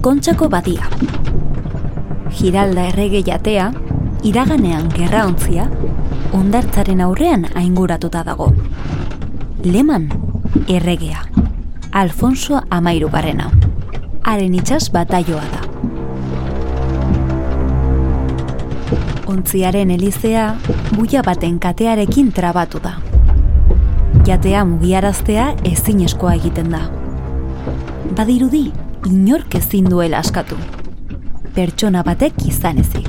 Kontxako badia. Giralda errege jatea, iraganean gerra ontzia, ondartzaren aurrean ainguratuta dago. Leman, erregea. Alfonso Amairu garena. Haren itxas bataioa da. Ontziaren elizea, buia baten katearekin trabatu da. Jatea mugiaraztea ezinezkoa egiten da. Badirudi, inork ezin duela askatu. Pertsona batek izan ezik.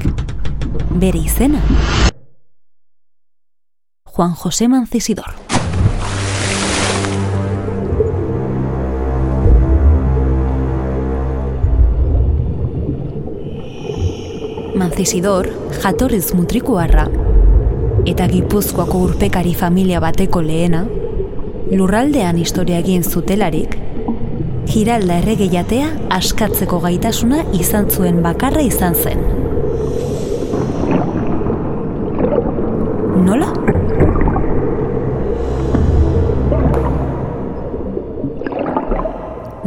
Bere izena. Juan José Mancisidor. Mancisidor jatorriz mutrikuarra eta Gipuzkoako urpekari familia bateko lehena, lurraldean historia egin zutelarik, Giralda errege jatea askatzeko gaitasuna izan zuen bakarra izan zen. Nola?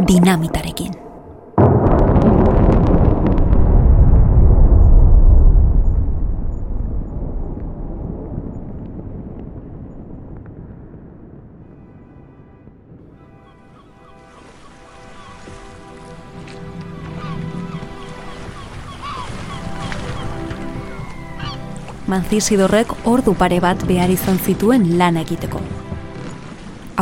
Dinamitarekin. Manzisidorrek ordu pare bat behar izan zituen lan egiteko.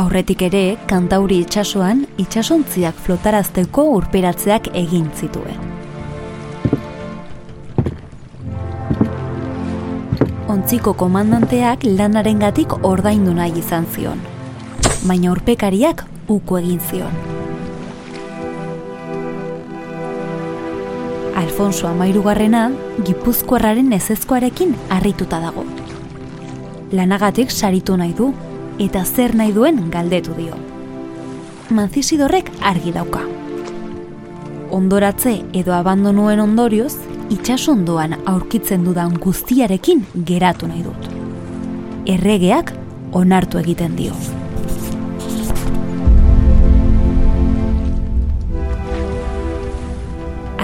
Aurretik ere, kantauri itsasoan itsasontziak flotarazteko urperatzeak egin zituen. Ontziko komandanteak lanarengatik ordaindu nahi izan zion. Baina urpekariak uko egin zion. Alfonso Amairugarrena, Gipuzkoarraren ezezkoarekin harrituta dago. Lanagatik saritu nahi du, eta zer nahi duen galdetu dio. Manzisidorrek argi dauka. Ondoratze edo abandonuen ondorioz, itxasondoan aurkitzen dudan guztiarekin geratu nahi dut. Erregeak onartu egiten dio.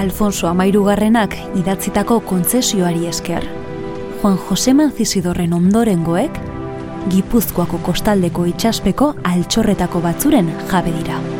Alfonso Amairugarrenak idatzitako kontzesioari esker. Juan Jose Manzisidorren ondorengoek, Gipuzkoako kostaldeko itxaspeko altxorretako batzuren jabe dira.